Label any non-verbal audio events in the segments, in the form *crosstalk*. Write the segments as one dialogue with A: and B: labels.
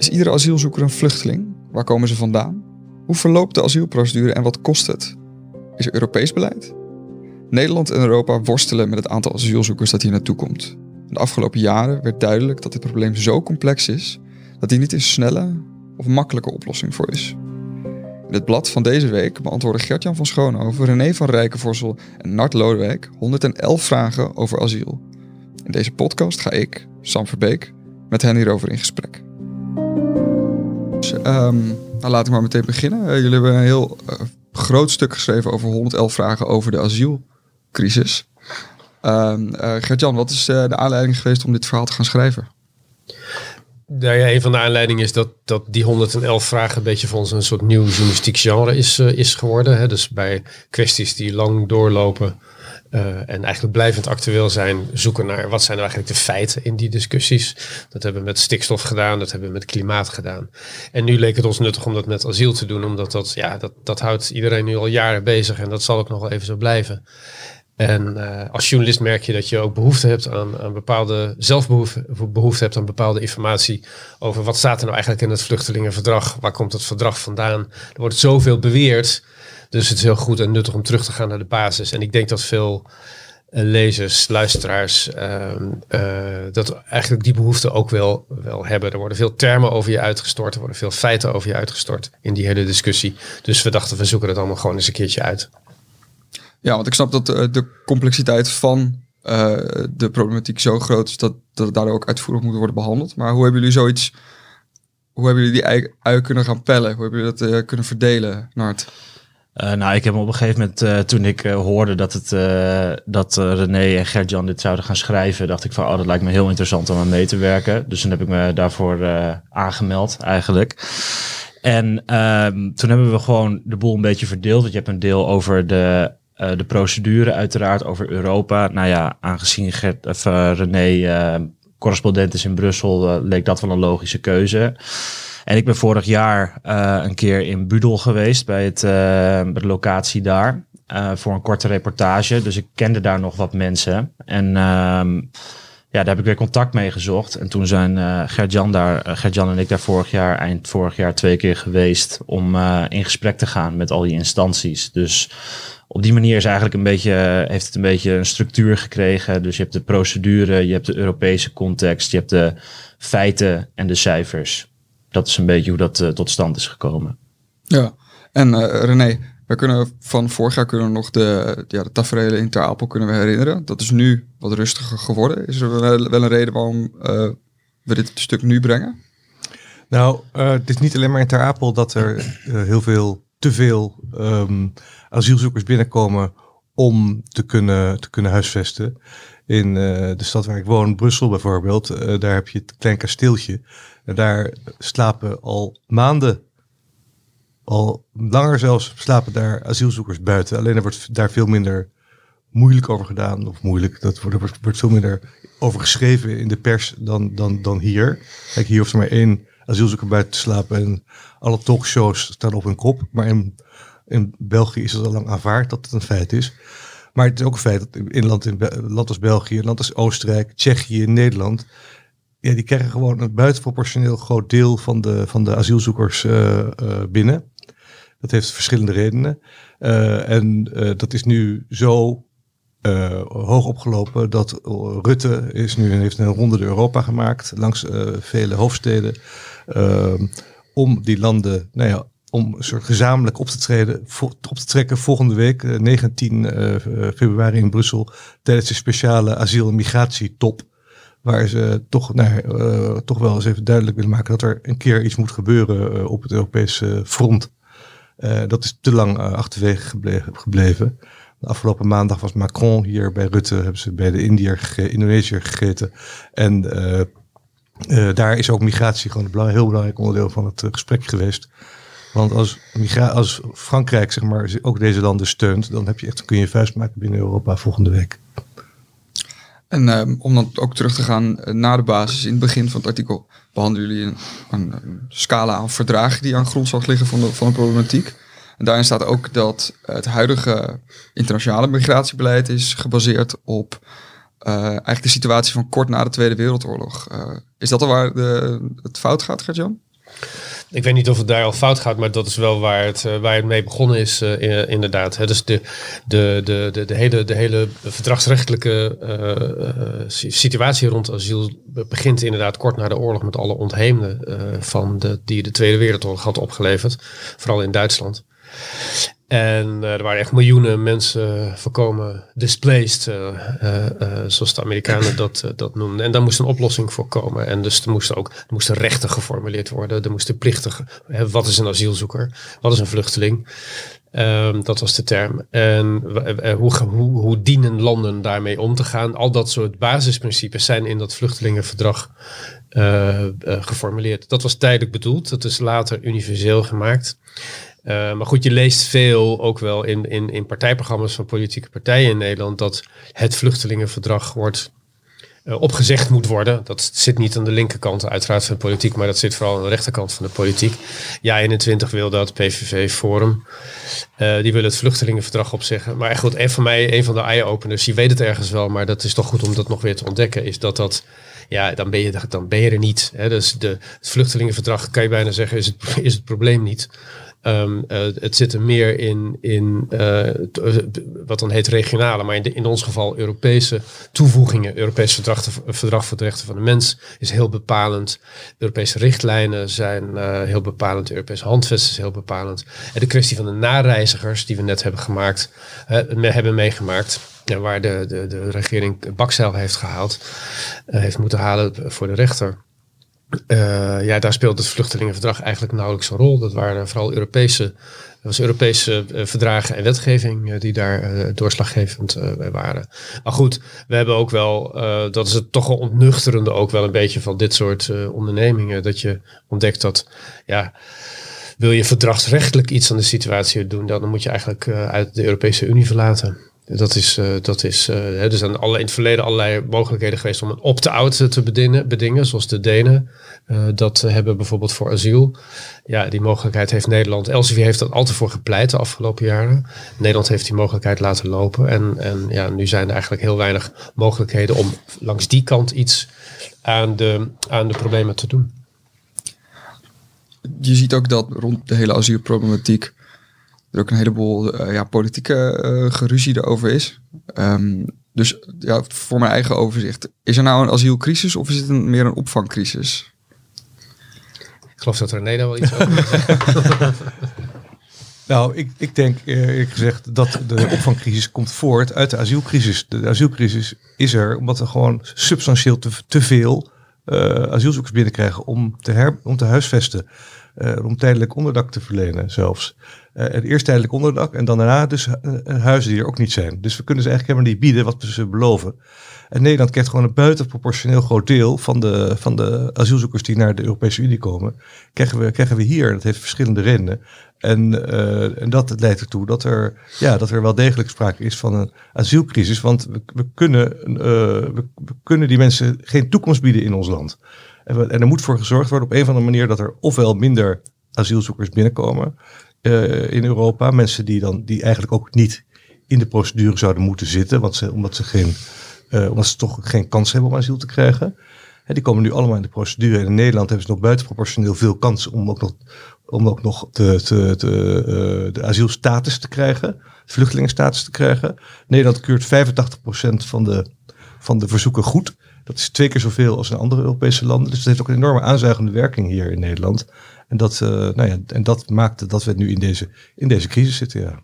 A: Is iedere asielzoeker een vluchteling? Waar komen ze vandaan? Hoe verloopt de asielprocedure en wat kost het? Is er Europees beleid? Nederland en Europa worstelen met het aantal asielzoekers dat hier naartoe komt. De afgelopen jaren werd duidelijk dat dit probleem zo complex is dat hier niet een snelle of makkelijke oplossing voor is. In het blad van deze week beantwoorden Gertjan van Schoonhoven, René van Rijkenvorsel en Nart Lodewijk 111 vragen over asiel. In deze podcast ga ik, Sam Verbeek, met hen hierover in gesprek. Dus, um, laat ik maar meteen beginnen. Uh, jullie hebben een heel uh, groot stuk geschreven over 111 vragen over de asielcrisis. Uh, Gert-Jan, wat is de aanleiding geweest om dit verhaal te gaan schrijven?
B: Nou ja, een van de aanleidingen is dat, dat die 111 vragen een beetje ons een soort nieuw journalistiek genre is, is geworden. Hè? Dus bij kwesties die lang doorlopen uh, en eigenlijk blijvend actueel zijn, zoeken naar wat zijn nou eigenlijk de feiten in die discussies. Dat hebben we met stikstof gedaan, dat hebben we met klimaat gedaan. En nu leek het ons nuttig om dat met asiel te doen, omdat dat, ja, dat, dat houdt iedereen nu al jaren bezig en dat zal ook nog wel even zo blijven. En uh, als journalist merk je dat je ook behoefte hebt aan, aan bepaalde zelfbehoefte behoefte hebt aan bepaalde informatie over wat staat er nou eigenlijk in het vluchtelingenverdrag, waar komt het verdrag vandaan. Er wordt zoveel beweerd, dus het is heel goed en nuttig om terug te gaan naar de basis. En ik denk dat veel uh, lezers, luisteraars, uh, dat eigenlijk die behoefte ook wel, wel hebben. Er worden veel termen over je uitgestort, er worden veel feiten over je uitgestort in die hele discussie. Dus we dachten, we zoeken het allemaal gewoon eens een keertje uit.
A: Ja, want ik snap dat uh, de complexiteit van de problematiek zo groot is dat, dat het daardoor ook uitvoerig moet worden behandeld. Maar hoe hebben jullie zoiets, hoe hebben jullie die ui, ui kunnen gaan pellen? Hoe hebben jullie dat kunnen verdelen, Nart?
C: Uh, nou, ik heb op een gegeven moment, uh, toen ik uh, hoorde dat, het, dat René en Gert-Jan dit zouden gaan schrijven, dacht ik van, oh, dat lijkt me heel interessant om aan mee te werken. Dus toen heb ik me daarvoor aangemeld eigenlijk. En ehm, toen hebben we gewoon de boel een beetje verdeeld. Want je hebt een deel over de de procedure uiteraard over Europa. Nou ja, aangezien Gert, of, René correspondent is in Brussel, leek dat wel een logische keuze. En ik ben vorig jaar een keer in Budel geweest bij, het, bij de locatie daar. voor een korte reportage. Dus ik kende daar nog wat mensen. En ehm, ja, daar heb ik weer contact mee gezocht. En toen zijn uh, Gert-Jan daar, uh, Gert-Jan en ik daar vorig jaar, eind vorig jaar, twee keer geweest om uh, in gesprek te gaan met al die instanties. Dus op die manier is eigenlijk een beetje, heeft het een beetje een structuur gekregen. Dus je hebt de procedure, je hebt de Europese context, je hebt de feiten en de cijfers. Dat is een beetje hoe dat uh, tot stand is gekomen.
A: Ja, en uh, René, we kunnen van vorig jaar kunnen we nog de, ja, de tafereelen in Ter Apel kunnen we herinneren. Dat is nu wat rustiger geworden. Is er wel, wel een reden waarom uh, we dit stuk nu brengen?
D: Nou, het is niet alleen maar in Ter Apel dat er heel veel, te veel um, asielzoekers binnenkomen om te kunnen, te kunnen huisvesten. In uh, de stad waar ik woon, Brussel bijvoorbeeld, uh, daar heb je het klein kasteeltje. Daar slapen al maanden, al langer zelfs, slapen daar asielzoekers buiten. Alleen er wordt daar veel minder moeilijk over gedaan. Of moeilijk, dat wordt veel minder over geschreven in de pers dan, dan, dan hier. Kijk, hier hoeft er maar één asielzoeker buiten te slapen en alle talkshows staan op hun kop. Maar in in België is het al lang aanvaard dat het een feit is. Maar het is ook een feit dat in land, in land als België, land als Oostenrijk, Tsjechië, Nederland. Ja, die krijgen gewoon een buitenproportioneel groot deel van de, van de asielzoekers uh, uh, binnen. Dat heeft verschillende redenen. Uh, en dat is nu zo hoog opgelopen dat Rutte is nu, heeft een ronde de Europa gemaakt langs vele hoofdsteden. om die landen nou ja, om een soort gezamenlijk op te treden, op te trekken volgende week, 19 uh, februari in Brussel, tijdens de speciale asiel- en migratietop. Waar ze toch, nou, uh, toch wel eens even duidelijk willen maken dat er een keer iets moet gebeuren uh, op het Europese front. Uh, dat is te lang achterwege gebleven. De afgelopen maandag was Macron hier bij Rutte, hebben ze bij de Indiër gegeten. En daar is ook migratie gewoon een heel belangrijk onderdeel van het gesprek geweest. Want als, als Frankrijk zeg maar, ook deze landen steunt, dan heb je echt, kun je vuist maken binnen Europa volgende week.
A: En um, om dan ook terug te gaan uh, naar de basis. In het begin van het artikel behandelen jullie een, een, scala aan verdragen die aan grondslag liggen van de, van de problematiek. En daarin staat ook dat het huidige internationale migratiebeleid is gebaseerd op uh, eigenlijk de situatie van kort na de Tweede Wereldoorlog. Uh, is dat al waar de, het fout gaat, Gert-Jan?
B: Ik weet niet of het daar al fout gaat, maar dat is wel waar het, uh, waar het mee begonnen is, uh, inderdaad. Dus de, de, de, de, de, hele, de hele verdragsrechtelijke uh, situatie rond asiel begint inderdaad kort na de oorlog met alle ontheemden van de, die de Tweede Wereldoorlog had opgeleverd. Vooral in Duitsland. En er waren echt miljoenen mensen voorkomen displaced, uh, uh, zoals de Amerikanen dat, dat noemden. En daar moest een oplossing voor komen. En dus er moesten ook er moesten rechten geformuleerd worden. Er moesten plichten. wat is een asielzoeker? Wat is een vluchteling? Um, dat was de term. En hoe, hoe, hoe dienen landen daarmee om te gaan? Al dat soort basisprincipes zijn in dat vluchtelingenverdrag geformuleerd. Dat was tijdelijk bedoeld. Dat is later universeel gemaakt. Uh, maar goed, je leest veel ook wel in, in, in partijprogramma's van politieke partijen in Nederland dat het vluchtelingenverdrag wordt uh, opgezegd moet worden. Dat zit niet aan de linkerkant uiteraard van de politiek, maar dat zit vooral aan de rechterkant van de politiek. Ja, 21 wil dat, PVV, Forum. Uh, die willen het vluchtelingenverdrag opzeggen. Maar goed, een van mij, een van de eye-openers, je weet het ergens wel, maar dat is toch goed om dat nog weer te ontdekken, is dat dat ja, dan ben je, dan ben je er niet. Hè? Dus de, het vluchtelingenverdrag, kan je bijna zeggen, is het, is het probleem niet. Um, uh, het zit er meer in, in uh, wat dan heet regionale, maar in, in ons geval Europese toevoegingen. Europees verdrag, verdrag voor de rechten van de mens is heel bepalend. Europese richtlijnen zijn uh, heel bepalend. Europese handvest is heel bepalend. En de kwestie van de nareizigers die we net hebben gemaakt, hebben meegemaakt. Ja, waar de, de, de regering bakzeil heeft gehaald, heeft moeten halen voor de rechter. Uh, ja, daar speelt het vluchtelingenverdrag eigenlijk nauwelijks een rol. Dat waren vooral Europese, was Europese uh, verdragen en wetgeving uh, die daar doorslaggevend waren. Maar goed, we hebben ook wel, dat is het toch wel ontnuchterende ook wel een beetje van dit soort ondernemingen. Dat je ontdekt dat, ja, wil je verdragsrechtelijk iets aan de situatie doen, dan moet je eigenlijk uit de Europese Unie verlaten. Dat is, uh, dat is uh, er zijn alle, in het verleden allerlei mogelijkheden geweest om een opt-out te bedingen, bedingen, zoals de Denen dat hebben bijvoorbeeld voor asiel. Ja, die mogelijkheid heeft Nederland. Elsevier heeft dat altijd voor gepleit de afgelopen jaren. Nederland heeft die mogelijkheid laten lopen. En, en ja, nu zijn er eigenlijk heel weinig mogelijkheden om langs die kant iets aan de, aan de problemen te doen.
A: Je ziet ook dat rond de hele asielproblematiek er ook een heleboel uh, ja, politieke uh, geruzie erover is. Um, dus ja, voor mijn eigen overzicht. Is er nou een asielcrisis of is het een, meer een opvangcrisis?
B: Ik geloof dat René daar wel iets over *laughs*
D: Nou, ik, ik denk eerlijk gezegd dat de opvangcrisis komt voort uit de asielcrisis. De asielcrisis is er omdat we gewoon substantieel te, te veel uh, asielzoekers binnenkrijgen om te, her, om te huisvesten. Uh, om tijdelijk onderdak te verlenen zelfs. Uh, het eerst tijdelijk onderdak en dan daarna dus uh, huizen die er ook niet zijn. Dus we kunnen ze eigenlijk helemaal niet bieden wat we ze beloven. En Nederland krijgt gewoon een buitenproportioneel groot deel van de, van de asielzoekers die naar de Europese Unie komen. Krijgen we, krijgen we hier. Dat heeft verschillende redenen. En, en dat leidt ertoe dat er, ja, dat er wel degelijk sprake is van een asielcrisis. Want we, we kunnen, we, kunnen die mensen geen toekomst bieden in ons land. En, en er moet voor gezorgd worden op een of andere manier dat er ofwel minder asielzoekers binnenkomen uh, in Europa. Mensen die, dan, die eigenlijk ook niet in de procedure zouden moeten zitten, want ze, omdat, ze geen, uh, omdat ze toch geen kans hebben om asiel te krijgen. Die komen nu allemaal in de procedure. En in Nederland hebben ze nog buitenproportioneel veel kans om ook nog, om ook nog uh, de asielstatus te krijgen, vluchtelingenstatus te krijgen. Nederland keurt 85% van de, van de verzoeken goed. Dat is twee keer zoveel als in andere Europese landen. Dus dat heeft ook een enorme aanzuigende werking hier in Nederland. En dat, uh, nou ja, en dat maakte dat we nu in deze, in deze crisis zitten. Ja.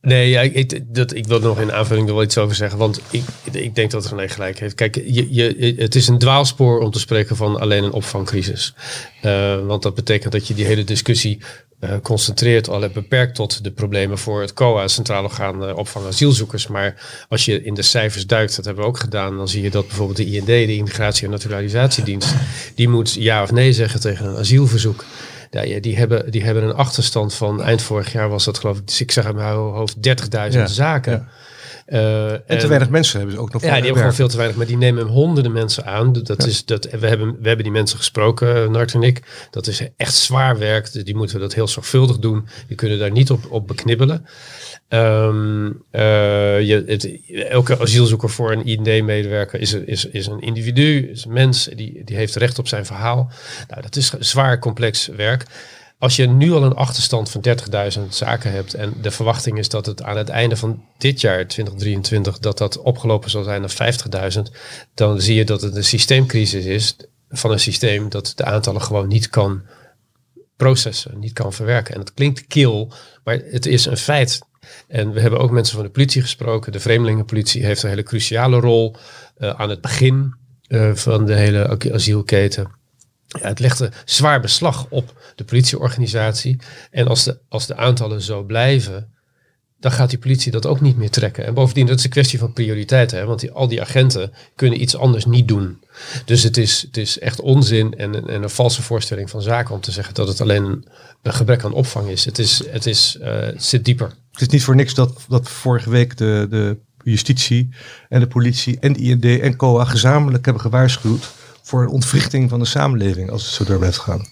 B: Nee, ik, dat, ik wil nog in aanvulling er wel iets over zeggen. Want ik, ik denk dat René gelijk heeft. Kijk, je, je, het is een dwaalspoor om te spreken van alleen een opvangcrisis. Uh, want dat betekent dat je die hele discussie uh, concentreert al beperkt tot de problemen voor het COA, Centraal Orgaan uh, Opvang Asielzoekers. Maar als je in de cijfers duikt, dat hebben we ook gedaan, dan zie je dat bijvoorbeeld de IND, de Immigratie- en Naturalisatiedienst, die moet ja of nee zeggen tegen een asielverzoek. Ja, die, hebben, die hebben een achterstand van eind vorig jaar was dat geloof ik, ik zeg mijn hoofd 30.000 ja, zaken. Ja. Uh,
D: en te weinig mensen hebben ze ook nog
B: Ja, die hebben gewoon veel te weinig, maar die nemen honderden mensen aan. Dat is, dat, we, hebben, we hebben die mensen gesproken, Nart en ik. Dat is echt zwaar werk. Die moeten dat heel zorgvuldig doen. Die kunnen daar niet op, op beknibbelen. Um, uh, je, het, elke asielzoeker voor een IND-medewerker is, is, is een individu, is een mens, die, die heeft recht op zijn verhaal. Nou, dat is zwaar complex werk. Als je nu al een achterstand van 30.000 zaken hebt en de verwachting is dat het aan het einde van dit jaar, 2023, dat dat opgelopen zal zijn naar 50.000, dan zie je dat het een systeemcrisis is van een systeem dat de aantallen gewoon niet kan processen, niet kan verwerken. En het klinkt kil, maar het is een feit. En we hebben ook mensen van de politie gesproken. De vreemdelingenpolitie heeft een hele cruciale rol uh, aan het begin uh, van de hele asielketen. Ja, het legde zwaar beslag op de politieorganisatie. En als de, als de aantallen zo blijven, dan gaat die politie dat ook niet meer trekken. En bovendien, dat is een kwestie van prioriteiten. Hè? Want die, al die agenten kunnen iets anders niet doen. Dus het is, het is echt onzin en, en een valse voorstelling van zaken om te zeggen dat het alleen een, gebrek aan opvang is. Het, is, het, is, het zit dieper.
D: Het is niet voor niks dat, dat vorige week de, de justitie en de politie en de IND en COA gezamenlijk hebben gewaarschuwd voor een ontwrichting van de samenleving als het zo door blijft gaan.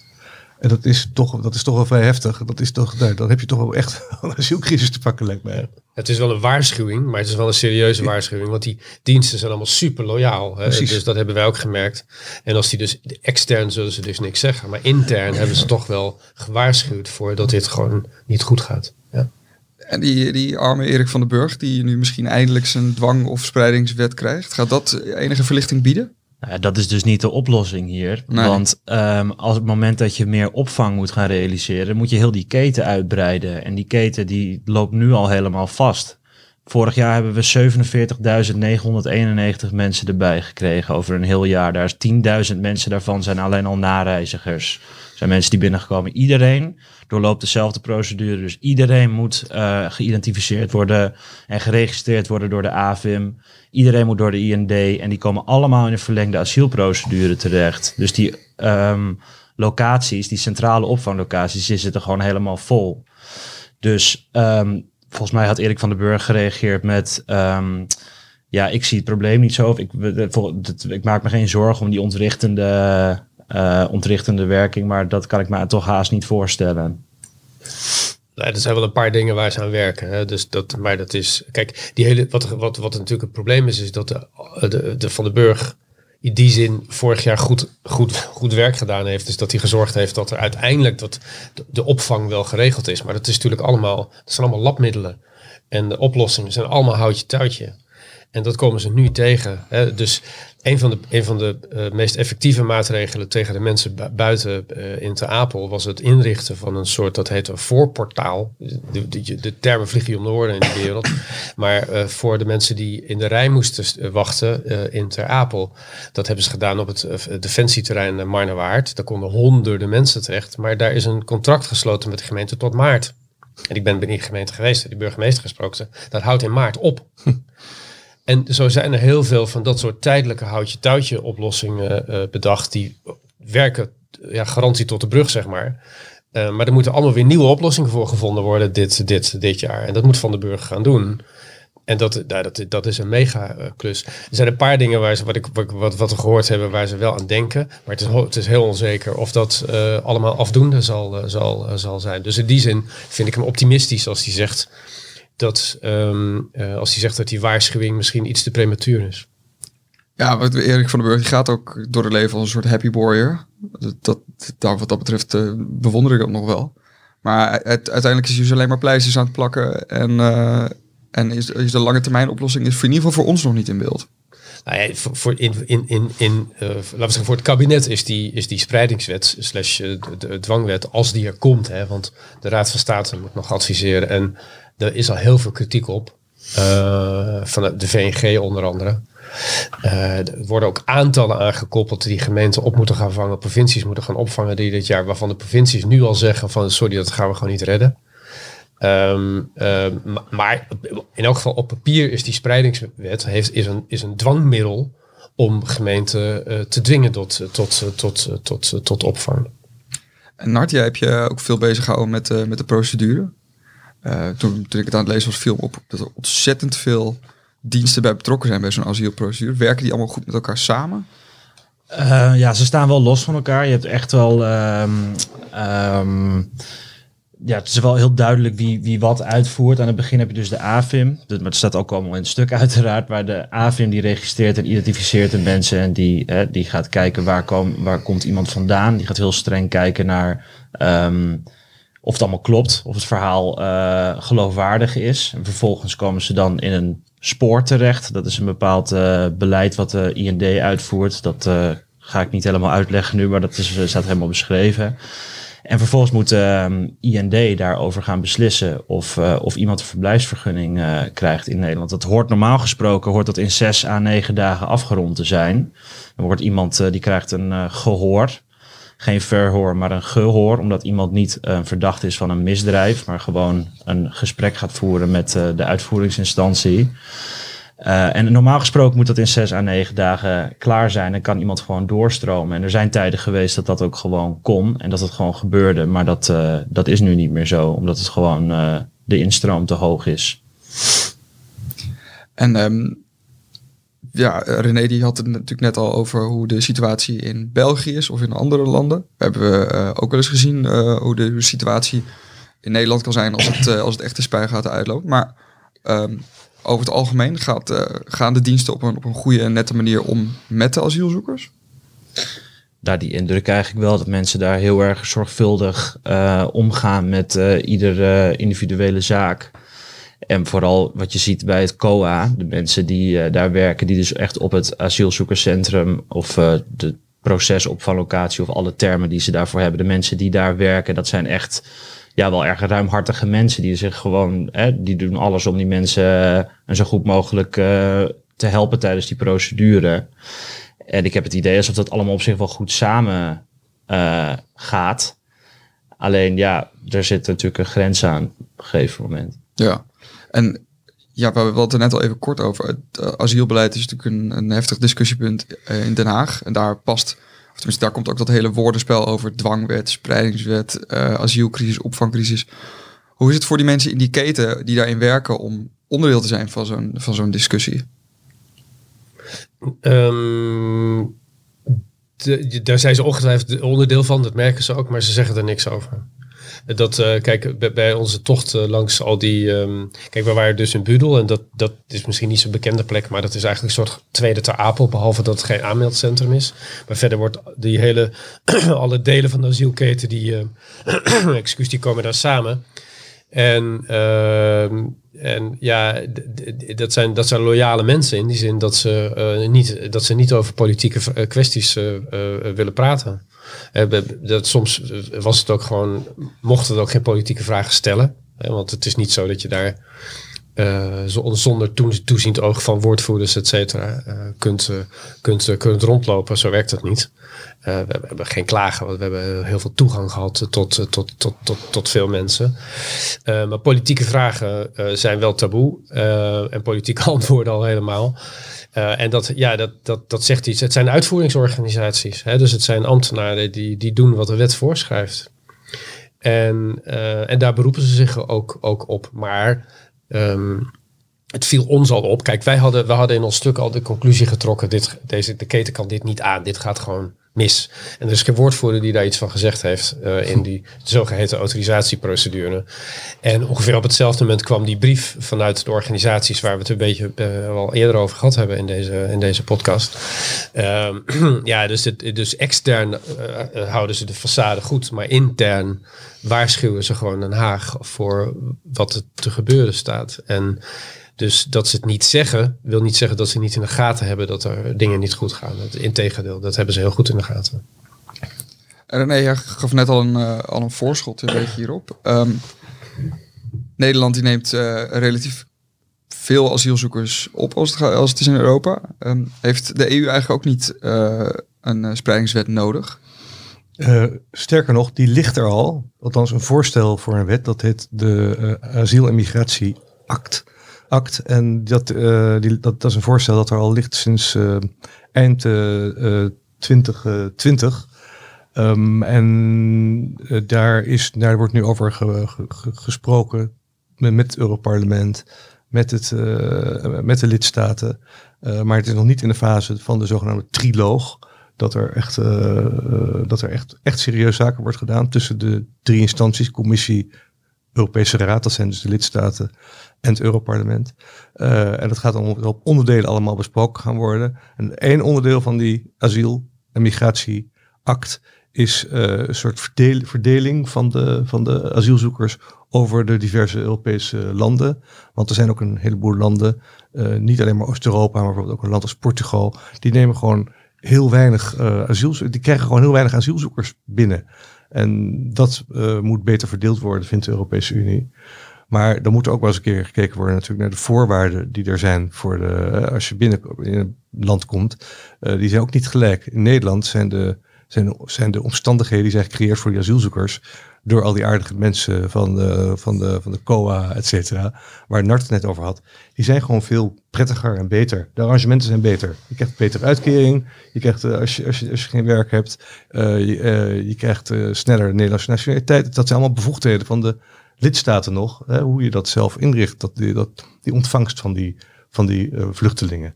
D: En dat is toch, dat is toch wel vrij heftig. Dat is toch, nou, dan heb je toch wel echt *laughs* een asielcrisis te pakken, lijkt mij.
B: Het is wel een waarschuwing, maar het is wel een serieuze waarschuwing. Want die diensten zijn allemaal super loyaal. Hè? Dus dat hebben wij ook gemerkt. En als die dus extern zullen ze dus niks zeggen. Maar intern hebben ze toch wel gewaarschuwd voor dat dit gewoon niet goed gaat. Ja.
A: En die, die arme Erik van den Burg, die nu misschien eindelijk zijn dwang- of spreidingswet krijgt, gaat dat enige verlichting bieden?
C: Nou, dat is dus niet de oplossing hier. Want um, als het moment dat je meer opvang moet gaan realiseren, moet je heel die keten uitbreiden. En die keten die loopt nu al helemaal vast. Vorig jaar hebben we 47.991 mensen erbij gekregen over een heel jaar. Daar is 10.000 mensen daarvan zijn alleen al nareizigers. Zijn mensen die binnengekomen. Iedereen doorloopt dezelfde procedure. Dus iedereen moet uh, geïdentificeerd worden en geregistreerd worden door de AVIM. Iedereen moet door de IND en die komen allemaal in een verlengde asielprocedure terecht. Dus die um, locaties, die centrale opvanglocaties, die zitten gewoon helemaal vol. Dus um, volgens mij had Erik van den Burg gereageerd met... Um, ja, ik zie het probleem niet zo. Of ik, ik maak me geen zorgen om die ontrichtende, uh, ontrichtende werking, maar dat kan ik me toch haast niet voorstellen.
B: Er zijn wel een paar dingen waar ze aan werken. Hè. Dus dat, maar dat is. Kijk, die hele, wat, wat, wat natuurlijk het probleem is, is dat de, de, de Van Burg in die zin vorig jaar goed, goed, goed werk gedaan heeft. Dus dat hij gezorgd heeft dat er uiteindelijk dat de, opvang wel geregeld is. Maar dat is natuurlijk allemaal, dat zijn allemaal labmiddelen. En de oplossingen zijn allemaal houtje touwtje. En dat komen ze nu tegen. Hè. Dus een van de, van de uh, meest effectieve maatregelen tegen de mensen buiten uh, in Te Apel was het inrichten van een soort, dat heet een voorportaal. De, de, termen vliegen om de woorden in de wereld. maar uh, voor de mensen die in de rij moesten wachten in Ter Apel. Dat hebben ze gedaan op het defensieterrein Marnewaard. Daar konden honderden mensen terecht. Maar daar is een contract gesloten met de gemeente tot maart. En ik ben de gemeente geweest, de burgemeester gesproken. Dat houdt in maart op. *laughs* En zo zijn er heel veel van dat soort tijdelijke houtje-touwtje oplossingen uh, bedacht. Die werken, ja, garantie tot de brug, zeg maar. Uh, maar er moeten allemaal weer nieuwe oplossingen voor gevonden worden dit, dit, dit jaar. En dat moet Van de Burg gaan doen. En dat, nou, dat, is een mega klus. Er zijn een paar dingen waar ze, wat, ik, wat, wat we gehoord hebben, waar ze wel aan denken. Maar het is, het is heel onzeker of dat allemaal afdoende zal, zal, zal zijn. Dus in die zin vind ik hem optimistisch als hij zegt dat um, uh, als hij zegt dat die waarschuwing misschien iets te prematuur is.
A: Ja, wat Erik van den Burg die gaat ook door het leven als een soort happy warrior. Dat, dat, wat dat betreft uh, bewonder ik dat nog wel. Maar het, uiteindelijk is hij dus alleen maar pleisters aan het plakken. En, uh, en is, is de lange termijn oplossing is voor in ieder geval voor ons nog niet in beeld.
B: Nou ja, voor, voor in, in, in, in uh, laten we zeggen, voor het kabinet is die, is die spreidingswet slash de, de, dwangwet, als die er komt, hè, want de Raad van State moet nog adviseren en er is al heel veel kritiek op. Uh, van de VNG onder andere. Uh, er worden ook aantallen aangekoppeld die gemeenten op moeten gaan vangen, provincies moeten gaan opvangen die dit jaar, waarvan de provincies nu al zeggen van sorry, dat gaan we gewoon niet redden. Um, uh, maar in elk geval op papier is die spreidingswet heeft, is, een, is een dwangmiddel om gemeenten te dwingen tot, tot, tot, tot, tot opvang.
A: En Nart, jij heb je ook veel bezig gehouden met, met de procedure. Uh, toen, toen ik het aan het lezen was, viel op dat er ontzettend veel diensten bij betrokken zijn bij zo'n asielprocedure? Werken die allemaal goed met elkaar samen?
C: Uh, ja, ze staan wel los van elkaar. Je hebt echt wel. Um, um, ja, het is wel heel duidelijk wie, wie wat uitvoert. Aan het begin heb je dus de AFIM. Dat, maar het staat ook allemaal in het stuk *laughs* uiteraard. Waar de AFIM die registreert en identificeert de mensen. En die, hè, die gaat kijken waar, kom, waar komt iemand vandaan. Die gaat heel streng kijken naar um, of het allemaal klopt. Of het verhaal uh, geloofwaardig is. En vervolgens komen ze dan in een spoor terecht. Dat is een bepaald uh, beleid wat de IND uitvoert. Dat uh, ga ik niet helemaal uitleggen nu, maar dat is, staat helemaal beschreven. En vervolgens moet uh, IND daarover gaan beslissen of, of iemand een verblijfsvergunning krijgt in Nederland. Dat hoort normaal gesproken hoort dat in zes à negen dagen afgerond te zijn. Dan wordt iemand die krijgt een gehoor. Geen verhoor, maar een gehoor. Omdat iemand niet verdacht is van een misdrijf, maar gewoon een gesprek gaat voeren met de uitvoeringsinstantie. Uh, en normaal gesproken moet dat in zes à negen dagen klaar zijn. En kan iemand gewoon doorstromen. En er zijn tijden geweest dat dat ook gewoon kon. En dat het gewoon gebeurde. Maar dat, dat is nu niet meer zo. Omdat het gewoon de instroom te hoog is.
A: En um, ja, René die had het natuurlijk net al over hoe de situatie in België is. Of in andere landen. We hebben ook wel eens gezien hoe de situatie in Nederland kan zijn als het, als het echt de spuigaten uitloopt. Maar... Um, over het algemeen gaat, uh, gaan de diensten op een, op een goede en nette manier om met de asielzoekers?
C: Daar die indruk eigenlijk wel dat mensen daar heel erg zorgvuldig uh, omgaan met uh, iedere individuele zaak. En vooral wat je ziet bij het COA, de mensen die daar werken, die dus echt op het asielzoekerscentrum of de procesopvanglocatie of alle termen die ze daarvoor hebben, de mensen die daar werken, dat zijn echt ja, wel erg ruimhartige mensen die zich gewoon, hè, die doen alles om die mensen uh, zo goed mogelijk uh, te helpen tijdens die procedure. En ik heb het idee alsof dat allemaal op zich wel goed samen uh, gaat. Alleen ja, er zit natuurlijk een grens aan op een gegeven moment.
A: Ja, en ja, we hadden het er net al even kort over. Het asielbeleid is natuurlijk een, heftig discussiepunt in Den Haag. En daar past tenminste, daar komt ook dat hele woordenspel over dwangwet, spreidingswet, uh, asielcrisis, opvangcrisis. Hoe is het voor die mensen in die keten die daarin werken om onderdeel te zijn van zo'n, van zo'n discussie?
B: De, daar zijn ze ongetwijfeld onderdeel van, dat merken ze ook, maar ze zeggen er niks over. Dat, uh, kijk, bij onze tocht uh, langs al die... Um, kijk, we waren dus in Budel en dat, dat is misschien niet zo'n bekende plek, maar dat is eigenlijk een soort tweede ter Apel, behalve dat het geen aanmeldcentrum is. Maar verder wordt die hele, *clears throat* alle delen van de asielketen, die, uh, *clears throat* excuus, die komen daar samen. En, uh, en ja, dat zijn, dat zijn loyale mensen in die zin dat ze, niet, dat ze niet over politieke kwesties willen praten. Dat, soms was het ook gewoon, mochten het ook geen politieke vragen stellen. Want het is niet zo dat je daar uh, zonder toeziend oog van woordvoerders, et cetera, uh, kunt, kunt, kunt rondlopen. Zo werkt het niet. We, we, hebben geen klagen, want we hebben heel veel toegang gehad tot, tot, tot, tot, tot veel mensen. maar politieke vragen zijn wel taboe en politieke *laughs* antwoorden al helemaal. En dat, ja, dat, dat, dat zegt iets. Het zijn uitvoeringsorganisaties. Hè? Dus het zijn ambtenaren die, die doen wat de wet voorschrijft. En, en daar beroepen ze zich ook, ook op. Maar um, het viel ons al op. Kijk, wij hadden, we hadden in ons stuk al de conclusie getrokken. Dit, deze, de keten kan dit niet aan. Dit gaat gewoon mis. En er is geen woordvoerder die daar iets van gezegd heeft uh, in die zogeheten autorisatieprocedure. En ongeveer op hetzelfde moment kwam die brief vanuit de organisaties waar we het een beetje uh, al eerder over gehad hebben in deze, in deze podcast. Uh, *clears throat* ja, dus, het, dus extern uh, houden ze de façade goed, maar intern waarschuwen ze gewoon Den Haag voor wat er te gebeuren staat. En dus dat ze het niet zeggen, wil niet zeggen dat ze niet in de gaten hebben dat er dingen niet goed gaan. Integendeel, dat hebben ze heel goed in de gaten.
A: René, je gaf net al een, uh, al een voorschot een beetje hierop. Um, Nederland die neemt uh, relatief veel asielzoekers op als het, als het is in Europa. Um, heeft de EU eigenlijk ook niet uh, een spreidingswet nodig?
D: sterker nog, die ligt er al. Althans een voorstel voor een wet. Dat heet de Asiel- en Migratieact act. En dat, uh, die, dat, dat, is een voorstel dat er al ligt sinds uh, eind uh, 2020. Um, en daar, is, daar wordt nu over ge, ge, gesproken met, met het Europarlement. met, het, met de lidstaten. Maar het is nog niet in de fase van de zogenaamde triloog. Dat er, echt, dat er echt, echt serieus zaken wordt gedaan tussen de drie instanties, commissie, Europese Raad, dat zijn dus de lidstaten, en het Europarlement. en dat gaat dan op onderdelen allemaal besproken gaan worden. En één onderdeel van die asiel- en migratieact is een soort verdeling van de, van de asielzoekers over de diverse Europese landen. Want er zijn ook een heleboel landen, uh, niet alleen maar Oost-Europa, maar bijvoorbeeld ook een land als Portugal, die nemen gewoon heel weinig uh, asielzoekers, die krijgen gewoon heel weinig asielzoekers binnen. En dat uh, moet beter verdeeld worden, vindt de Europese Unie. Maar dan moet er ook wel eens een keer gekeken worden natuurlijk naar de voorwaarden die er zijn voor de, als je binnen in een land komt. die zijn ook niet gelijk. In Nederland zijn de, zijn, zijn de omstandigheden die zijn gecreëerd voor die asielzoekers door al die aardige mensen van de, van de, van de COA, et cetera, waar Nart het net over had, die zijn gewoon veel prettiger en beter. De arrangementen zijn beter. Je krijgt betere uitkering, je krijgt, uh, als, je, als, je, als je geen werk hebt, uh, je, uh, krijgt sneller de Nederlandse nationaliteit. Dat zijn allemaal bevoegdheden van de lidstaten nog, hè, hoe je dat zelf inricht, dat, die, dat, die ontvangst van die, van die vluchtelingen.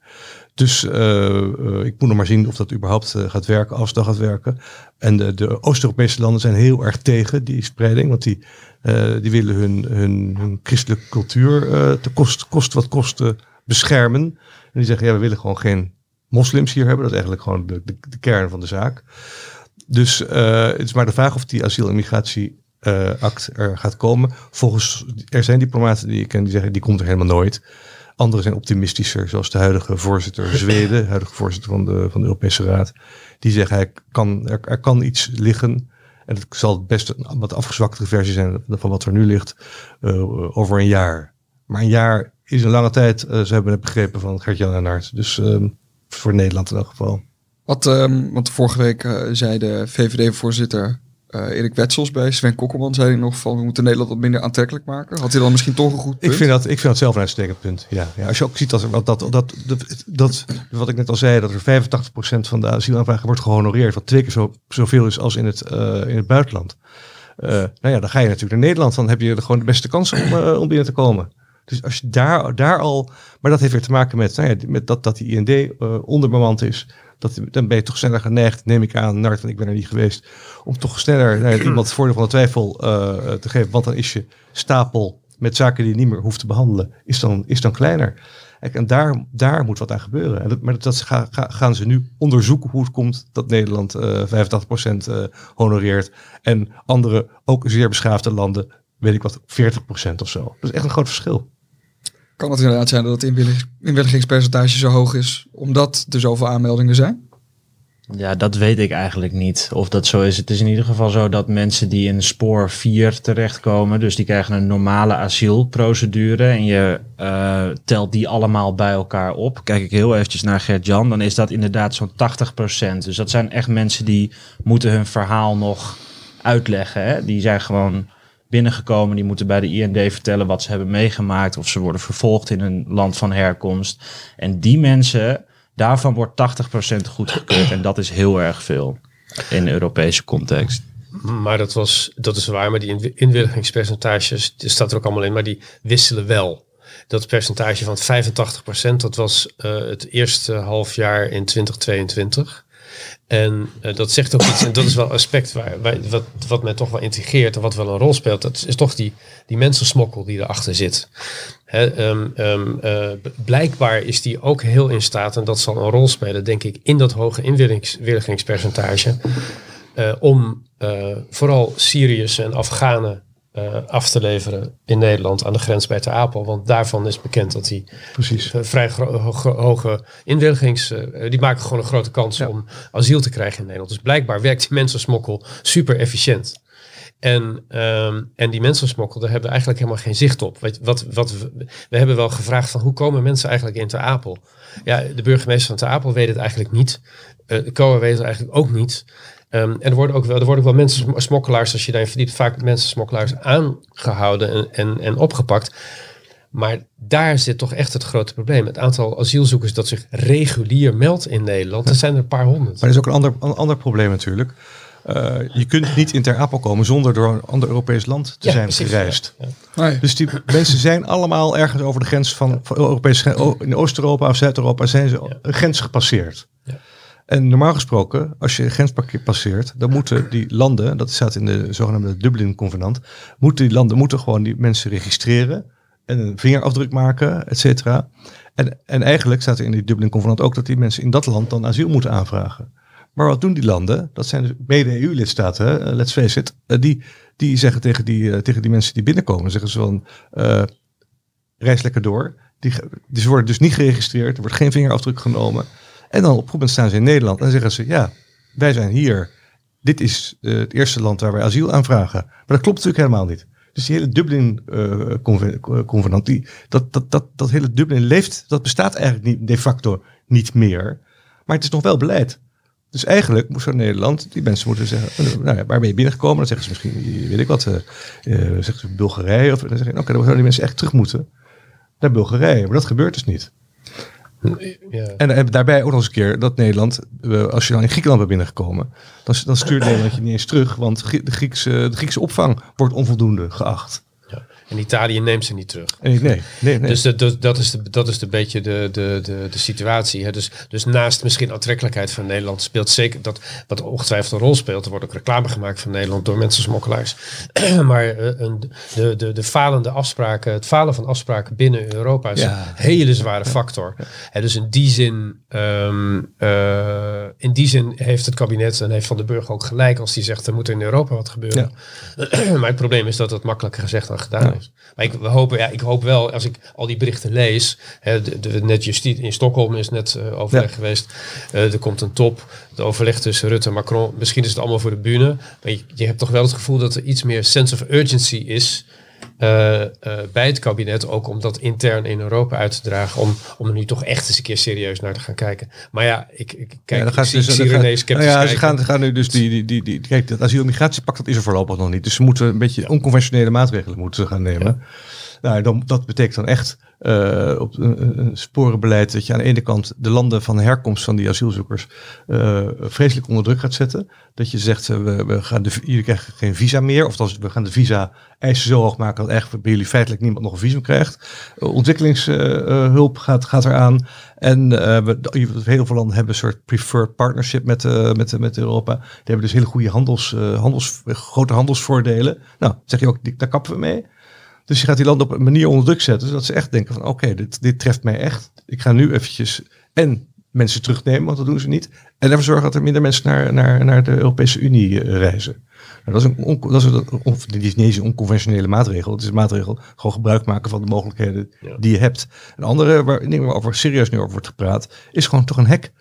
D: Dus uh, ik moet nog maar zien of dat überhaupt gaat werken, als dat gaat werken. En de, de Oost-Europese landen zijn heel erg tegen die spreiding, want die, die willen hun, hun, hun christelijke cultuur te kost, kost wat kosten beschermen. En die zeggen, ja, we willen gewoon geen moslims hier hebben. Dat is eigenlijk gewoon de, de, de kern van de zaak. Dus het is maar de vraag of die asiel- en migratieact er gaat komen. Volgens, er zijn diplomaten die ik ken die zeggen, die komt er helemaal nooit. Anderen zijn optimistischer, zoals de huidige voorzitter *laughs* Zweden, huidige voorzitter van de, van de Europese Raad. Die zeggen, hij kan, er, er kan iets liggen. En het zal best een wat afgezwaktere versie zijn van wat er nu ligt uh, over een jaar. Maar een jaar is een lange tijd, uh, ze hebben het begrepen van Gert-Jan en Aert. Dus uh, voor Nederland in elk geval.
A: Wat, um, want vorige week zei de VVD-voorzitter uh, Erik Wetsels bij Sven Kokkelman zei hij nog van we moeten Nederland wat minder aantrekkelijk maken. Had hij dan misschien toch een goed punt?
D: Ik vind dat, ik vind dat zelf een uitstekend punt. Ja, ja, als je ook ziet dat, dat, dat, dat, dat, wat ik net al zei, dat er 85% van de asielaanvragen wordt gehonoreerd, wat twee keer zo, zoveel is als in het, uh, in het buitenland. Uh, nou ja, dan ga je natuurlijk naar Nederland, dan heb je gewoon de beste kans om, om binnen te komen. Dus als je daar, daar al, maar dat heeft weer te maken met, nou ja, met dat, dat die IND uh, onderbemand is. Dat, dan ben je toch sneller geneigd, neem ik aan, Nart, want ik ben er niet geweest, om toch sneller nou, *clears throat* iemand het voordeel van de twijfel uh, te geven. Want dan is je stapel met zaken die je niet meer hoeft te behandelen, is dan, is dan kleiner. En daar, daar moet wat aan gebeuren. En dat, maar dat ga, ga, gaan ze nu onderzoeken hoe het komt dat Nederland uh, 85% uh, honoreert. En andere, ook zeer beschaafde landen, weet ik wat, 40% of zo. Dat is echt een groot verschil.
A: Kan het inderdaad zijn dat het inwilligingspercentage zo hoog is, omdat er zoveel aanmeldingen zijn?
C: Ja, dat weet ik eigenlijk niet of dat zo is. Het is in ieder geval zo dat mensen die in spoor 4 terechtkomen, dus die krijgen een normale asielprocedure en je uh, telt die allemaal bij elkaar op. Kijk ik heel eventjes naar Gert-Jan, dan is dat inderdaad zo'n 80%. Dus dat zijn echt mensen die moeten hun verhaal nog uitleggen. Hè? Die zijn gewoon binnengekomen. Die moeten bij de IND vertellen wat ze hebben meegemaakt. Of ze worden vervolgd in een land van herkomst. En die mensen, daarvan wordt 80% goedgekeurd. En dat is heel erg veel in de Europese context.
B: Maar dat, was, dat is waar, maar die inwilligingspercentages, er staat er ook allemaal in, maar die wisselen wel. Dat percentage van 85%, dat was uh, het eerste halfjaar in 2022. En uh, dat zegt ook iets, en dat is wel een aspect waar, wat, wat mij toch wel integreert en wat wel een rol speelt. Dat is toch die, die mensensmokkel die erachter zit. Um, um, uh, blijkbaar is die ook heel in staat, en dat zal een rol spelen, denk ik, in dat hoge inwilligingspercentage. Uh, om vooral Syriërs en Afghanen uh, af te leveren in Nederland aan de grens bij Ter Apel. Want daarvan is bekend dat die Precies. Uh, vrij hoge, inwilligings... Uh, die maken gewoon een grote kans ja. om asiel te krijgen in Nederland. Dus blijkbaar werkt die mensensmokkel super efficiënt. En, um, en die mensensmokkel, daar hebben we eigenlijk helemaal geen zicht op. Wat, wat, wat we, we, hebben wel gevraagd van hoe komen mensen eigenlijk in Ter Apel? Ja, de burgemeester van Ter Apel weet het eigenlijk niet. de COA weet het eigenlijk ook niet. Um, en er worden ook wel, er worden ook wel mensen, smokkelaars, als je daarin verdiept, vaak mensen, smokkelaars aangehouden en, en, en opgepakt. Maar daar zit toch echt het grote probleem. Het aantal asielzoekers dat zich regulier meldt in Nederland, dat zijn er een paar honderd.
D: Maar er is ook een ander, een ander probleem natuurlijk. eh, je kunt niet in Ter Apel komen zonder door een ander Europees land te
B: Ja,
D: zijn
B: precies,
D: gereisd.
B: ja, ja.
A: Nee.
D: Dus die mensen zijn allemaal ergens over de grens van, van Europees, in Oost-Europa of Zuid-Europa zijn ze een grens gepasseerd. En normaal gesproken, als je een grens passeert, dan moeten die landen, dat staat in de zogenaamde Dublin-convenant, moeten die landen moeten gewoon die mensen registreren en een vingerafdruk maken, et cetera. En, en eigenlijk staat er in die Dublin-convenant ook dat die mensen in dat land dan asiel moeten aanvragen. Maar wat doen die landen? Dat zijn dus mede EU-lidstaten, hè, let's face it. eh, Die, die zeggen tegen die, eh, tegen die mensen die binnenkomen, zeggen ze van, eh, reis lekker door. Die, die ze worden dus niet geregistreerd, er wordt geen vingerafdruk genomen. En dan op een moment staan ze in Nederland en zeggen ze, ja, wij zijn hier. Dit is eh, het eerste land waar wij asiel aanvragen. Maar dat klopt natuurlijk helemaal niet. Dus die hele Dublin-convenant, die dat, dat, dat, dat hele Dublin leeft, dat bestaat eigenlijk niet, de facto niet meer. Maar het is nog wel beleid. Dus eigenlijk moest Nederland, die mensen moeten zeggen, eh, nou ja, waar ben je binnengekomen? Dan zeggen ze misschien, weet ik wat, eh eh, zeggen ze Bulgarije. Of dan zeggen ze, oké, dan zouden die mensen echt terug moeten naar Bulgarije. Maar dat gebeurt dus niet. En, en daarbij ook nog eens een keer dat Nederland, als je dan in Griekenland bent binnengekomen, dan, dan stuurt Nederland je niet eens terug, want de Griekse, de Griekse opvang wordt onvoldoende geacht.
B: En Italië neemt ze niet terug.
D: Nee, nee, nee.
B: Dus dat, dat, dat is de, dat is de beetje de, de, de, de situatie. Hè? Dus, dus naast misschien aantrekkelijkheid van Nederland speelt zeker dat wat ongetwijfeld een rol speelt. Er wordt ook reclame gemaakt van Nederland door mensensmokkelaars. *clears throat* maar eh, een, de, de, de falende afspraken, het falen van afspraken binnen Europa is
D: Ja.
B: een hele zware factor. Dus in die zin, ehm, eh, in die zin heeft het kabinet en heeft Van den Burg ook gelijk als die zegt er moet in Europa wat gebeuren. *clears throat* maar het probleem is dat het makkelijker gezegd dan gedaan is. Maar ik, we hopen, ja, ik hoop wel, als ik al die berichten lees, hè, de, de, net justitie in Stockholm is net eh, overleg
D: Ja.
B: geweest. Eh, er komt een top, het overleg tussen Rutte en Macron. Misschien is het allemaal voor de bühne, maar je, je hebt toch wel het gevoel dat er iets meer sense of urgency is eh, eh, bij het kabinet, ook om dat intern in Europa uit te dragen, om, om er nu toch echt eens een keer serieus naar te gaan kijken. Maar ja, ik, ik kijk,
D: Ja, dan gaan ze,
B: ik zie René sceptisch
D: nou ja, ze gaan, gaan nu dus die, die, die, die kijk, dat asiel- en migratiepact dat is er voorlopig nog niet. Dus ze moeten een beetje onconventionele maatregelen moeten gaan nemen. Nou, dan, dat betekent dan echt eh, op een, sporenbeleid dat je aan de ene kant de landen van herkomst van die asielzoekers eh, vreselijk onder druk gaat zetten. Dat je zegt, eh, we, we gaan de, jullie krijgen geen visa meer. Of dat we gaan de visa eisen zo hoog maken dat eigenlijk bij jullie feitelijk niemand nog een visum krijgt. Uh, ontwikkelingshulp gaat, gaat eraan. En we, heel veel landen hebben een soort preferred partnership met, met, met Europa. Die hebben dus hele goede handels, handels, grote handelsvoordelen. Nou, zeg je ook, daar kappen we mee. Dus je gaat die landen op een manier onder druk zetten, zodat ze echt denken van oké, dit, dit treft mij echt. Ik ga nu eventjes en mensen terugnemen, want dat doen ze niet. En ervoor zorgen dat er minder mensen naar, naar, naar de Europese Unie eh, reizen. Nou, dat is een, on, dat is een dit is niet eens een onconventionele maatregel. Het is een maatregel, gewoon gebruik maken van de mogelijkheden
B: Ja.
D: die je hebt. Een andere waar, ding waarover serieus nu over wordt gepraat, is gewoon toch een hek.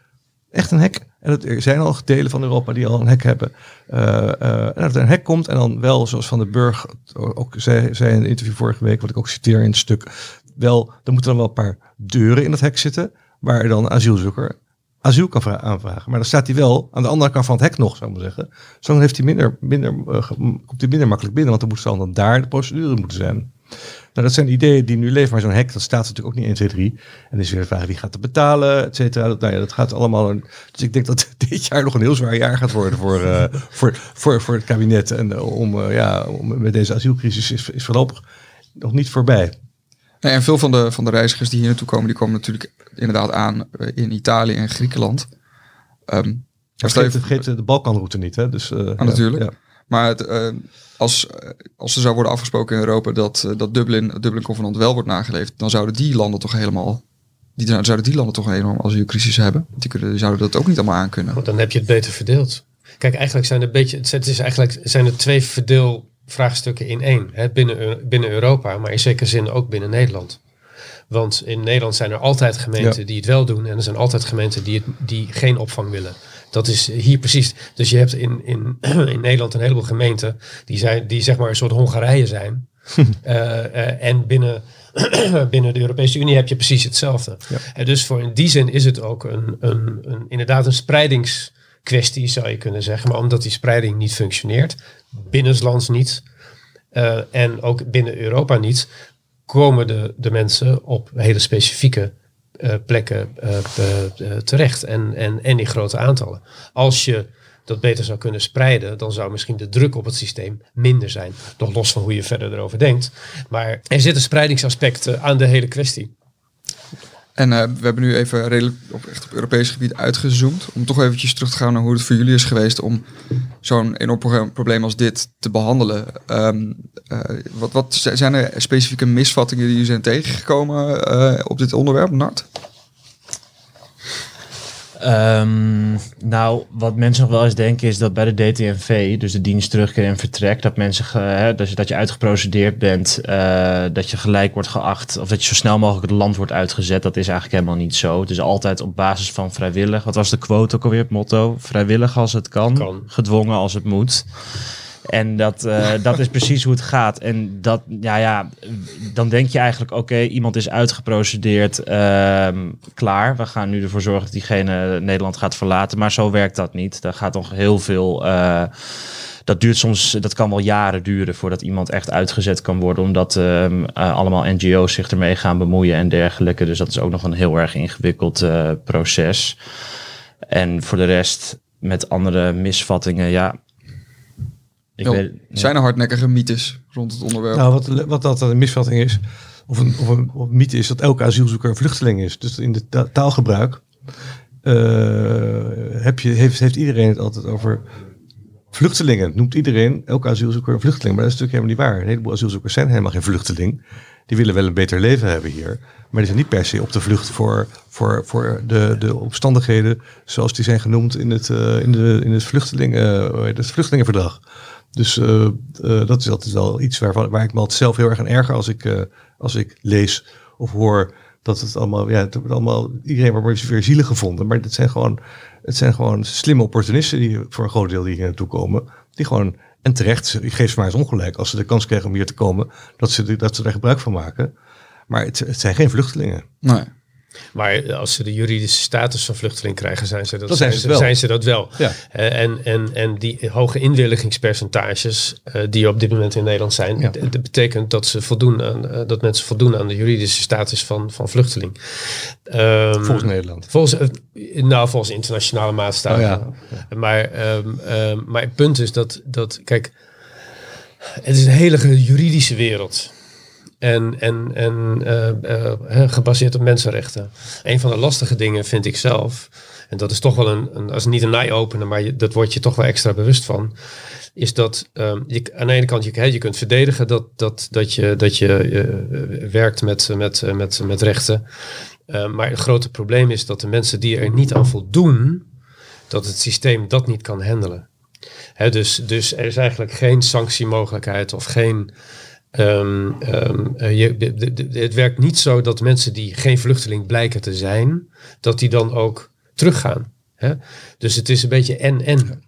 D: Echt een hek. En het, er zijn al delen van Europa die al een hek hebben. Eh, eh, en dat er een hek komt en dan wel, zoals Van den Burg ook zei, zei in een interview vorige week, wat ik ook citeer in het stuk, wel, er moeten dan wel een paar deuren in dat hek zitten, waar dan een asielzoeker asiel kan vra- aanvragen. Maar dan staat hij wel aan de andere kant van het hek nog, zou ik maar zeggen. Zo heeft hij minder, minder, eh, komt hij minder makkelijk binnen, want dan moet ze dan daar de procedure moeten zijn. Nou, dat zijn ideeën die nu leven, maar zo'n hek, dat staat natuurlijk ook niet 1, 2, 3. En is weer de vraag, wie gaat het betalen, et cetera. Dat, nou ja, dat gaat allemaal... Een, dus ik denk dat *laughs* dit jaar nog een heel zwaar jaar gaat worden voor, eh, *laughs* voor, voor, voor het kabinet. En eh, om, eh, ja, om, met deze asielcrisis is, is voorlopig nog niet voorbij.
A: Nee, en veel van de, van de reizigers die hier naartoe komen, die komen natuurlijk inderdaad aan in Italië en Griekenland. Ehm,
D: Maar vergeet, de Balkanroute niet, hè? Dus, ja,
A: natuurlijk.
D: ja.
A: Maar het, eh, als, als er zou worden afgesproken in Europa dat, eh, dat Dublin, het Dublin-convenant wel wordt nageleefd, dan zouden die landen toch helemaal, die, dan zouden die landen toch een enorme asielcrisis hebben. Die, kunnen, die zouden dat ook niet allemaal aankunnen.
B: Want dan heb je het beter verdeeld. Kijk, eigenlijk zijn er, een beetje, het is eigenlijk, zijn er twee verdeelvraagstukken in één. Hè? Binnen, binnen Europa, maar in zekere zin ook binnen Nederland. Want in Nederland zijn er altijd gemeenten
D: Ja.
B: die het wel doen. En er zijn altijd gemeenten die, het, die geen opvang willen. Dat is hier precies. Dus je hebt in, in, *clears throat* in Nederland een heleboel gemeenten die, zijn, die zeg maar een soort Hongarije zijn. *laughs* Eh, eh, en binnen, *clears throat* binnen de Europese Unie heb je precies hetzelfde. En dus voor in die zin is het ook een, een, een, inderdaad een spreidingskwestie, zou je kunnen zeggen. Maar omdat die spreiding niet functioneert, binnenlands niet, eh, en ook binnen Europa niet, komen de, de mensen op hele specifieke plekken eh, eh, eh, terecht. En, en, en in grote aantallen. Als je dat beter zou kunnen spreiden, dan zou misschien de druk op het systeem minder zijn. Nog los van hoe je verder erover denkt. Maar er zit een speidingsaspect eh, aan de hele kwestie.
A: En eh, we hebben nu even redelijk op, echt op Europees gebied uitgezoomd. Om toch eventjes terug te gaan naar hoe het voor jullie is geweest om zo'n enorm pro- probleem als dit te behandelen. Ehm, eh, wat, wat zijn er specifieke misvattingen die jullie zijn tegengekomen eh, op dit onderwerp, Nart?
C: Ehm, nou, wat mensen nog wel eens denken is dat bij de DTNV, dus de dienst terugkeer en vertrek, dat mensen, ge- hè, dat, je, dat je uitgeprocedeerd bent, eh, dat je gelijk wordt geacht, of dat je zo snel mogelijk het land wordt uitgezet. Dat is eigenlijk helemaal niet zo. Het is altijd op basis van vrijwillig. Wat was de quote ook alweer, het motto? Vrijwillig als het kan,
B: Kan.
C: gedwongen als het moet. En dat, eh, dat is precies hoe het gaat. En dat, ja, ja, dan denk je eigenlijk, oké, iemand is uitgeprocedeerd, ehm, klaar. We gaan nu ervoor zorgen dat diegene Nederland gaat verlaten. Maar zo werkt dat niet. Daar gaat nog heel veel. eh, dat duurt soms, dat kan wel jaren duren voordat iemand echt uitgezet kan worden, omdat ehm, eh, allemaal NGO's zich ermee gaan bemoeien en dergelijke. Dus dat is ook nog een heel erg ingewikkeld proces. En voor de rest, met andere misvattingen, ja. Ik
A: Jo,
C: weet, ja.
A: Zijn er hardnekkige mythes rond het onderwerp?
D: Nou, wat, wat dat een misvatting is, of een, of een, of een mythe is, dat elke asielzoeker een vluchteling is. Dus in de ta- taalgebruik eh, heb je, heeft, heeft iedereen het altijd over vluchtelingen. Noemt iedereen elke asielzoeker een vluchteling. Maar dat is natuurlijk helemaal niet waar. Een heleboel asielzoekers zijn helemaal geen vluchteling. Die willen wel een beter leven hebben hier. Maar die zijn niet per se op de vlucht voor, voor, voor de, de omstandigheden zoals die zijn genoemd in het, eh, in de, in het, vluchtelingen, heet het vluchtelingenverdrag. Dus eh, eh, dat is altijd wel iets waarvan, waar ik me altijd zelf heel erg aan erger als ik, eh, als ik lees of hoor dat het allemaal, ja, het wordt allemaal, iedereen wordt maar weer zielig gevonden. Maar het zijn gewoon, het zijn gewoon slimme opportunisten die voor een groot deel hier naartoe komen. Die gewoon, en terecht, ik geef ze maar eens ongelijk als ze de kans krijgen om hier te komen, dat ze, dat ze er gebruik van maken. Maar het, het zijn geen vluchtelingen.
A: Nee.
B: Maar als ze de juridische status van vluchteling krijgen, zijn ze dat,
D: zijn ze wel.
B: zijn ze dat wel.
D: Ja.
B: Eh, en, en, en die hoge inwilligingspercentages eh, die op dit moment in Nederland zijn,
D: Ja.
B: dat betekent dat, ze voldoen aan, eh, dat mensen voldoen aan de juridische status van, van vluchteling. Ehm,
D: Volgens Nederland.
B: Volgens, nou, volgens internationale maatstaven.
D: Oh
B: Maar, ehm, maar het punt is dat, dat, kijk, het is een hele juridische wereld. En, en, en eh, eh, gebaseerd op mensenrechten. Een van de lastige dingen vind ik zelf, en dat is toch wel een, een als niet een eye-opener, maar je, dat word je toch wel extra bewust van, is dat ehm, je, aan de ene kant je, je kunt verdedigen dat, dat, dat je, dat je eh, werkt met, met, met, met rechten. Eh, maar het grote probleem is dat de mensen die er niet aan voldoen, dat het systeem dat niet kan handelen. Dus, dus er is eigenlijk geen sanctiemogelijkheid of geen. Ehm, ehm, eh, je, de- de- de- het werkt niet zo dat mensen die geen vluchteling blijken te zijn, dat die dan ook teruggaan. Hè? Dus het is een beetje en-en.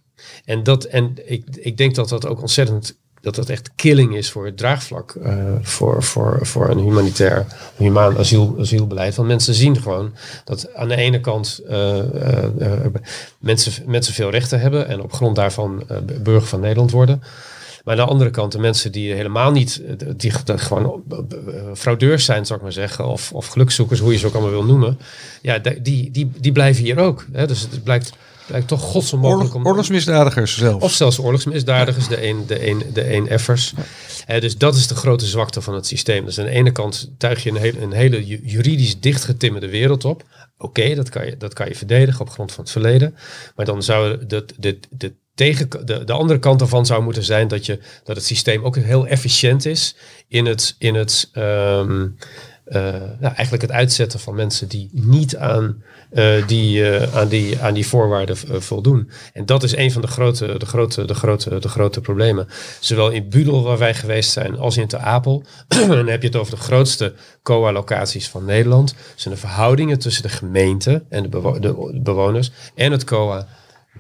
B: En, dat, en ik, ik denk dat dat ook ontzettend, dat dat echt killing is voor het draagvlak eh, voor, voor, voor een humanitair, humaan asiel, asielbeleid. Want mensen zien gewoon dat aan de ene kant eh, eh, mensen, mensen veel rechten hebben en op grond daarvan burger van Nederland worden. Maar aan de andere kant, de mensen die helemaal niet, eh, die gewoon eh, eh, fraudeurs zijn, zou ik maar zeggen, of, of gelukzoekers, hoe je ze ook allemaal wil noemen, ja, die, die, die blijven hier ook. Hè? Dus het blijkt, blijkt toch godsonmogelijk om...
D: oorlogsmisdadigers zelfs.
B: Of zelfs oorlogsmisdadigers, de een, de een, de een effers. Dus dat is de grote zwakte van het systeem. Dus aan de ene kant tuig je een, hele- een hele ju- juridisch dichtgetimmerde wereld op. Oké, dat, kan je, dat kan je verdedigen op grond van het verleden. Maar dan zou de, de, de, tegen, de, de andere kant daarvan zou moeten zijn dat, je, dat het systeem ook heel efficiënt is in het, in het ehm, eh, nou, eigenlijk het uitzetten van mensen die niet aan, eh, die, eh, aan, die, aan die voorwaarden voldoen. En dat is een van de grote, de grote, de grote, de grote problemen. Zowel in Budel, waar wij geweest zijn, als in Ter Apel. *clears throat* dan heb je het over de grootste COA-locaties van Nederland. Zijn de verhoudingen tussen de gemeente en de, de bewoners en het COA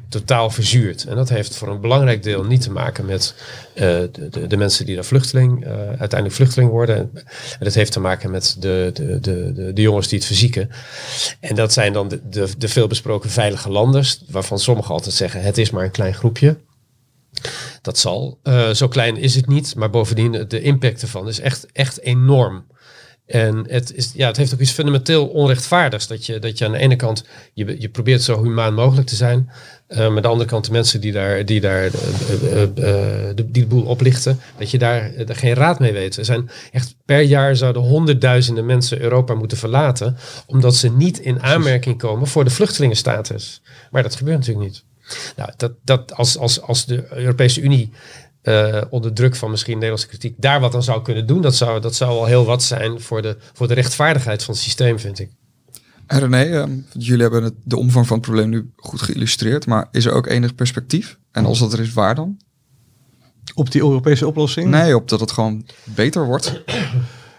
B: totaal verzuurd. En dat heeft voor een belangrijk deel niet te maken met eh, de, de, de mensen die daar vluchteling, eh, uiteindelijk vluchteling worden. En, dat heeft te maken met de, de, de, de, de jongens die het verzieken. En dat zijn dan de, de, de veelbesproken veilige landers, waarvan sommigen altijd zeggen het is maar een klein groepje. Dat zal. Eh, zo klein is het niet, maar bovendien de impact ervan is echt, echt enorm. En het, is, ja, het heeft ook iets fundamenteel onrechtvaardigs. Dat je, dat je aan de ene kant, je, je probeert zo humaan mogelijk te zijn. Uh, maar aan de andere kant de mensen die daar, die daar uh, uh, de, die de boel oplichten, dat je daar geen raad mee weet. Er zijn echt per jaar zouden honderdduizenden mensen Europa moeten verlaten, omdat ze niet in aanmerking komen voor de vluchtelingenstatus. Maar dat gebeurt natuurlijk niet. Nou, dat, dat als, als, als de Europese Unie uh, onder druk van misschien Nederlandse kritiek daar wat aan zou kunnen doen, dat zou, dat zou al heel wat zijn voor de, voor de rechtvaardigheid van het systeem, vind ik.
A: En René, uh, jullie hebben het, de omvang van het probleem nu goed geïllustreerd, maar is er ook enig perspectief? En als dat er is, waar dan?
D: Op die Europese oplossing?
A: Nee, op dat het gewoon beter wordt. *clears throat*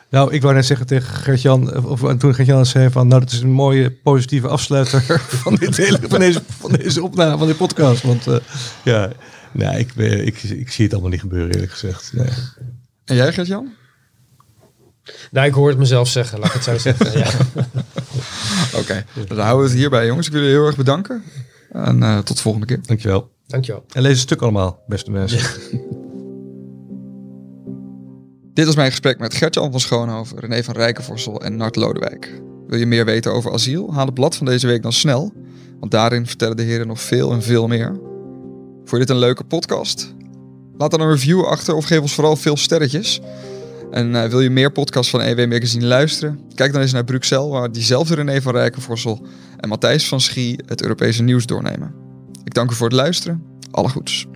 D: Nou, ik wou net zeggen tegen Gert-Jan, of toen Gert-Jan zei van, nou, dat is een mooie positieve afsluiter *laughs* van, dit hele, van, deze, van deze opname, van de podcast. Want uh, ja, Nee, ik, ik, ik zie het allemaal niet gebeuren, eerlijk gezegd. Nee.
A: En jij, Gert-Jan?
B: Nou, ik hoor het mezelf zeggen, laat ik het zo zeggen. *laughs* ja.
A: Oké, okay. dan houden we het hierbij, jongens. Ik wil jullie heel erg bedanken. En uh, tot de volgende keer.
D: Dankjewel.
B: Dankjewel.
D: En lees het stuk allemaal, beste mensen. Ja. *laughs*
A: Dit was mijn gesprek met Gert-Jan van Schoonhoven, René van Rijkenvorsel en Nart Lodewijk. Wil je meer weten over asiel? Haal het blad van deze week dan snel, want daarin vertellen de heren nog veel en veel meer. Vond je dit een leuke podcast? Laat dan een review achter of geef ons vooral veel sterretjes. En uh, wil je meer podcasts van EW Magazine luisteren? Kijk dan eens naar Bruxelles, waar diezelfde René van Rijkenvorsel en Matthijs van Schie het Europese nieuws doornemen. Ik dank u voor het luisteren. Alle goeds.